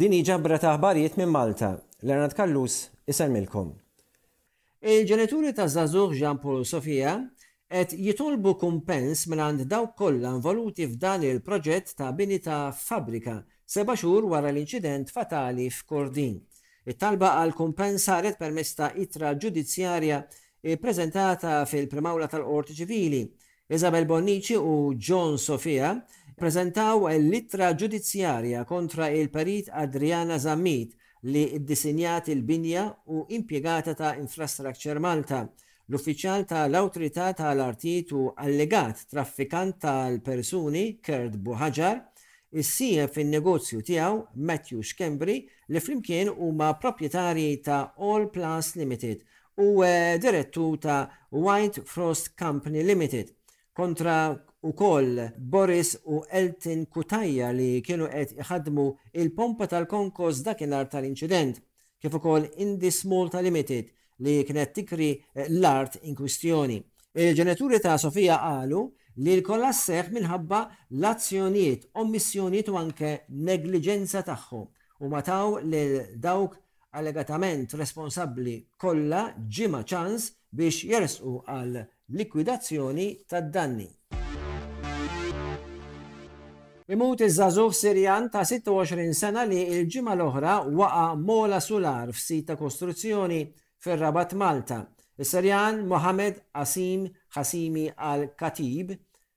Din hi ġabra ta' aħbarijiet minn Malta. Leonard Callus isellmilkom. Il-ġenituri taż-żagħżugħ Jean Paul u Sofia qed jitolbu kumpens mingħand dawk kollha involuti f'dan il-proġett ta' bini ta' fabbrika, seba' xhur wara l-inċident fatali f'Kordin. It-talba għal kumpens saret permezz ta' ittra ġudizzjarja ppreżentata fil-Prim'Awla tal-Qorti Ċivili, Isabel Bonnici u John Sofia ppreżentaw l-ittra ġudizzjarja kontra il-Perit Adriana Zammit li ddisinjat il-binja u impjegata ta' Infrastructure Malta, l-uffiċjal ta' l-Awtorità ta' l-Artijiet u allegat traffikant tal-persuni Kurt Buhaġar, is-sieħeb fin-negozju tiegħu Matthew Schembri li flimkien huma proprjetarji ta' Allplast Limited u direttur ta' White Frost Company Limited, kontra wkoll Boris u Elton Cutajar li kienu qed iħaddmu il-pompa tal-Konkos dakinhar tal-inċident, kif ukoll Indis Malta Limited li kienet tikri l-art inkwistjoni. Il-ġenituri ta' Sofia qalu li l-kollass seħħ minħabba l-azzjonijiet, ommissjonijiet u anke negliġenza tagħhom. Huma taw lil dawk allegatament responsabbli kollha ġimgħa ċans biex jersqu għal likwidazzjoni tad-danni. Imut iż-żagħżugħ Sirjan ta' 26 sena li l-ġimgħa l-oħra waqa' mogħla sular f'sit ta' kostruzzjoni fir-Rabat Malta. Is-Sirjan Mohamed Qasim Qasimi Al-Khatib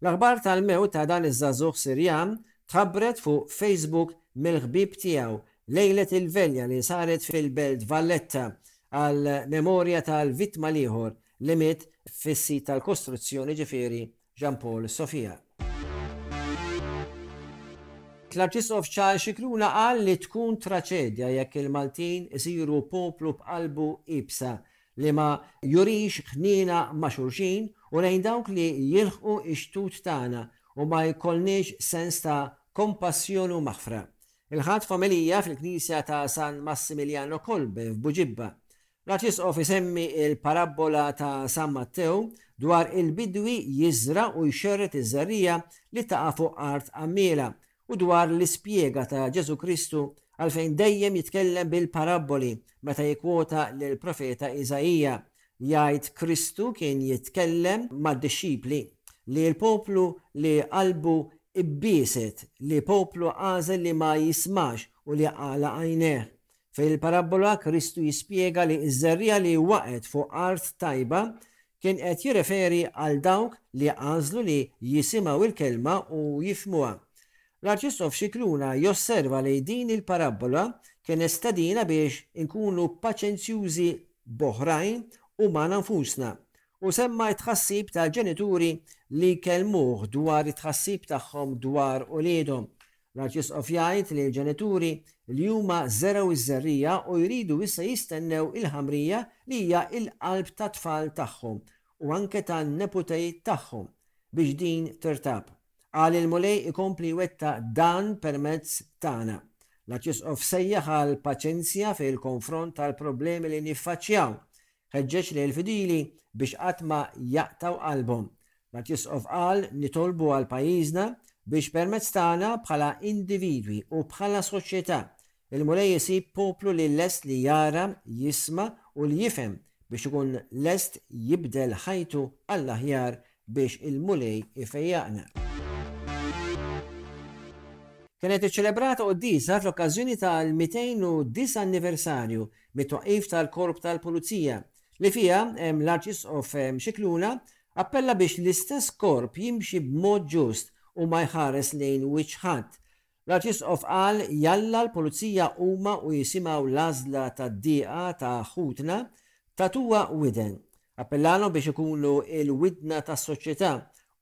L-aħbar tal-mewt ta' dan iż-żagħżugħ Sirjan tħabbret fuq Facebook mill-ħbieb tiegħu lejlet il-velja li saret fil-belt Valletta għall-memorja tal-vittma l-ieħor li miet fis-sit tal-kostruzzjoni ġifieri Jean Paul Sofia. L-Arċisqof Charles Scicluna qal li tkun traċedja jekk il-Maltin isiru poplu b'qalbu iebsa li ma jurix ħniena ma' xulxin u lejn dawk li jilħqu x-xtut tagħna u ma jkollniex sens ta' kompassjoni u maħfra. Il-Ħadd f'omelija fil-Knisja ta' San Massimiljano Kolbe f'Buġibba, l-Arċisqof isemmi l-parabbola ta' San Mattew dwar il-bidwi jiżra' u jxerred iż-żerriegħa li taqa' fuq art għammiela u dwar l-ispjega ta' Ġesù Kristu għalfejn dejjem jitkellem bil-parabboli meta jikkwota lill-profeta Iżaija, jgħid, Kristu kien jitkellem mad-dixxipli li l-poplu li qalbu bbieset, li poplu għażel li ma jismax u li għala għajnejh. Fil-parabbola, Kristu jispjega li ż-żerriegħa li waqgħet fuq art tajba kien qed jirreferi għal dawk li għażlu li jisimgħu l-kelma u jifhmuha. L-Arċisqof Scicluna josserva li din il-parabbola kienet stedina biex inkunu paċenzjużi b'oħrajn u magħna nfusna, u semma t-tħassib tal-ġenituri li jkellmuh dwar it-tħassib tagħhom dwar uliedhom. L-Arċisqof jgħid li l-ġenituri li huma żergħu ż-żerriegħa u jridu issa jistennew il-ħamrija li hija l-qalb tat-tfal tagħhom u anke tan-neputejt tagħhom biex din tirtab. Qal li l-Mulej ikompli jwettaq dan permezz tagħna. L-Arċisqof sejjaħ għal paċenzja fil-konfront tal-problemi li niffaċċjaw. Ħeġġeġ lill-fidili biex qatt ma jaqtgħu qalbhom. L-Arċisqof qal, Nitolbu għal pajjiżna biex permezz tagħna bħala individwi u bħala soċjetà, il-Mulej isib poplu li lest li jara, jisma' u li jifhem biex ikun lest jibdel ħajtu għall-aħjar biex il-Mulej ifejjaqna. Kienet iċċelebrata quddiesa fl-okkażjoni tal-209 anniversarju mit-twaqqif tal-Korp tal-Pulizija, li fiha hemm l-Arċisqof Scicluna, Appella biex l-istess korp jimxi b'mod ġust u ma jħares lejn wiċċ ħadd. L-Arċisqof qal jalla l-Pulizija huma u jisimgħu l-għażla tad-dieqa ta' ħutna, tagħtuha widen. Appellalhom biex ikunu l-widna tas-soċjetà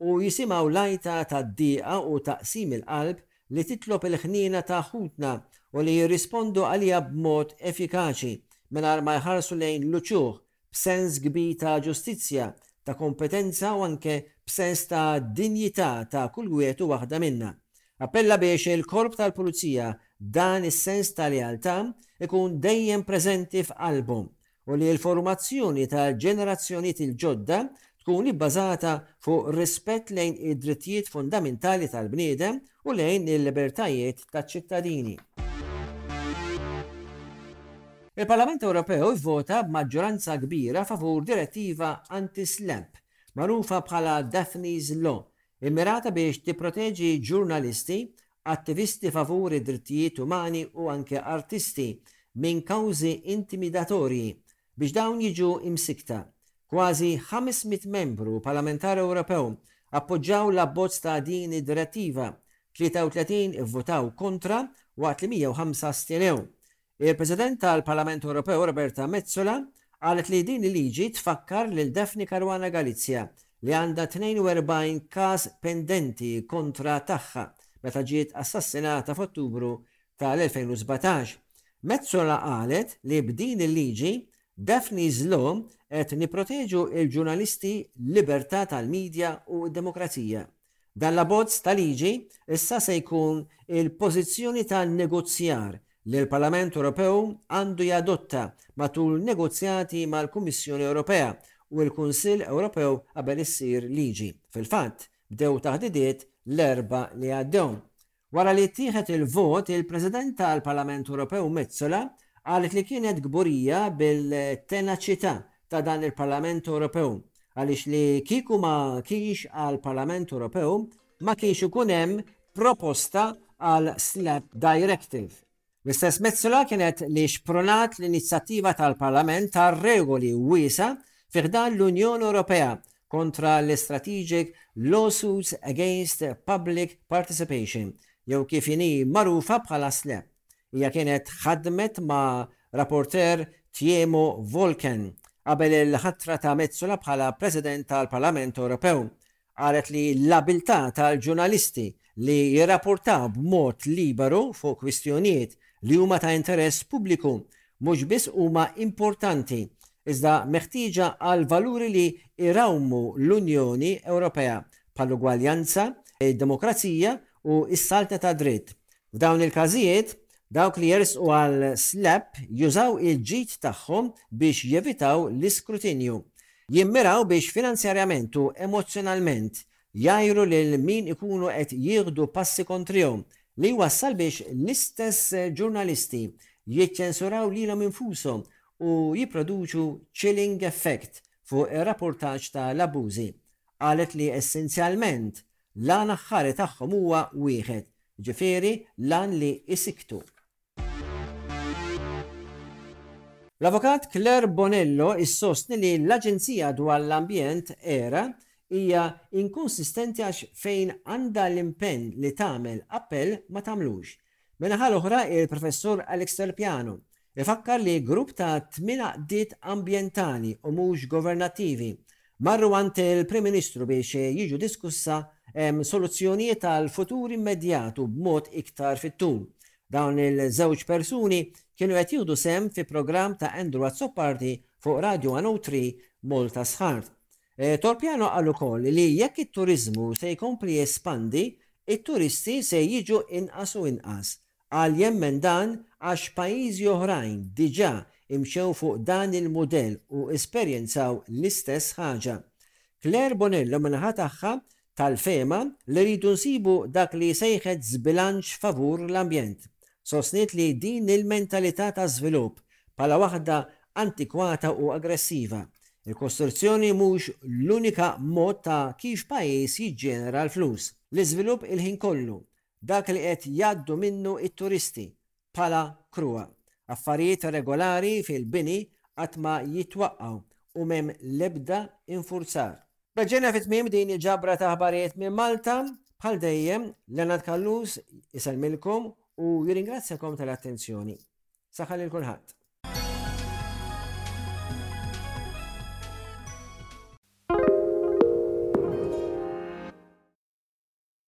u jisimgħu l-għajta tad-dieqa u ta' qsim il-qalb li titlob il-ħniena ta' ħutna u li jirrispondu għaliha b'mod effikaċi mingħajr ma jħarsu lejn l-uċuħ b'sens kbir ta' ġustizzja, ta' kompetenza u anke b'sens ta' dinjità ta' kull wieħed u waħda minna. Appella biex il-Korp tal-Pulizija dan is-sens ta' lealtà jkun dejjem preżenti f'qalbhom u li l-formazzjoni tal-ġenerazzjonijiet il-ġodda tkun ibbażata fuq rispett lejn id-drittijiet fundamentali tal-bniedem u lejn il-libertajiet taċ-ċittadini. Il-Parlament Ewropew ivvota b'maġġoranza kbira favur direttiva anti-SLAPP, magħrufa bħala Daphne's Law, immirata biex tipproteġi ġurnalisti, attivisti favur id-drittijiet umani u anke artisti minn kawżi intimidatorji Biex dawn jiġu imsikkta, kważi 500 Membru u Parlamentar Ewropew appoġġaw l-abbozz ta' din id-Direttiva, 33 ivvutaw kontra waqt li 105 astjenew. Il-President tal-Parlament Ewropew Roberta Metsola qalet li din il-liġi tfakkar lil Daphne Caruana Galizia li għandha 42 każ pendenti kontra tagħha meta ġiet assassinata f'Ottubru tal-2017, Metsola qalet li b'din il-liġi Daphne's Law qed nipproteġu l-ġurnalisti, l-libertà tal-midja u d-demokrazija. Dan l-abbozz ta' liġi issa se jkun il-pożizzjoni ta' negozjar li l-Parlament Ewropew għandu jadotta matul negozjati mal-Kummissjoni Ewropea u l-Kunsill Ewropew qabel issir liġi. Fil-fatt, bdew taħdidiet l-Erbgħa li għaddew Wara li ttieħed il-vot, il-President tal-Parlament Ewropew Metsola qalet li kienet kburija bil-tenaċità ta' dan il-Parlament Ewropew għaliex li kieku ma kienx għall-Parlament Ewropew ma kienx ikun hemm proposta għal Slap Directive. L-istess Metsola kienet li xprunat l-inizjattiva tal-Parlament għal regoli wiesgħa fi ħdan l-Unjoni Ewropea kontra l-istrategic lawsuits against public participation, jew kif inhi magħrufa bħala SLAPP. Hija kienet ħadmet ma' rapporteur Tjemo Volken qabel il-ħatra ta' Metsola bħala President tal-Parlament Ewropew. Qalet li l-abbiltà tal-ġurnalisti li jirrapportaw b'mod liberu fuq kwistjonijiet li huma ta' interess pubbliku mhux biss huma importanti, iżda meħtieġa għal valuri li jrawmu l-Unjoni Ewropea bħall-ugwaljanza, id-demokrazija u s-saltna tad-dritt, F'dawn il-każijiet, dawk li jersqu għal SLAPP jużaw il-ġid tagħhom biex jevitaw l-iskrutinju. Jimmiraw biex finanzjarjament u emozzjonalment jgħajru lil min ikunu qed jieħdu passi kontrihom, li jwassal biex l-istess ġurnalisti jiċċensuraw lilhom infushom u jipproduċu chilling effect fuq ir-rappurtaġġ ta' l-abbużi, qalet li essenzjalment L-għan aħħari tagħhom huwa wieħed, ġifieri l-għan li jssiktu. L-Avukat Claire Bonello issostni li l-Aġenzija dwar l-Ambjent, era, hija inkonsistenti għax fejn għandha l-impenn li tagħmel appell ma tagħmlux. Min-naħa l-oħra, il-Professur Alex Trepiano, Ifakkar li grupp ta' tmien għaqdiet ambjentali u mhux governattivi marru għand il-Prim Ministru biex jiġu diskussa soluzzjonijiet għall-futur immedjat u b'mod iktar fit-tul. Dawn il-żewġ persuni kienu qed jieħdu sehem fi programm ta' Andrew Azzopardi fuq Radio 103 Malta Sħart. Torpiano qal ukoll li jekk it-turiżmu se jkompli jespandi, it-turisti se jiġu inqas u inqas Qal jemmen dan għax pajjiżi oħrajn diġà imxew fuq dan il-mudell u esperjenzaw l-istess ħaġa. Claire Bonello min-naħa tagħha tal-fehma li rridu nsibu dak li sejħet żbilanċ favur l-ambjent. Sostniet li din il-mentalità ta' żvilupp bħala waħda antikwata u aggressiva. Il-kostruzzjoni mhux l-unika mod ta' kif pajjiż jiġġenera l-flus. L-iżvilupp il-ħin kollu, dak li qed jgħaddu minnu t-turisti bħala krua. Affarijiet regolari fil-bini qatt ma jitwaqqgħu u m'hemm l-ebda infurzar. B'hekk ġejna fi tmiem din il-ġabra ta' aħbarijiet minn Malta. Bħal dejjem, Leonard Callus isellmilkom u jirringrazzjakom tal-attenzjoni. Saħħa lil kulħadd.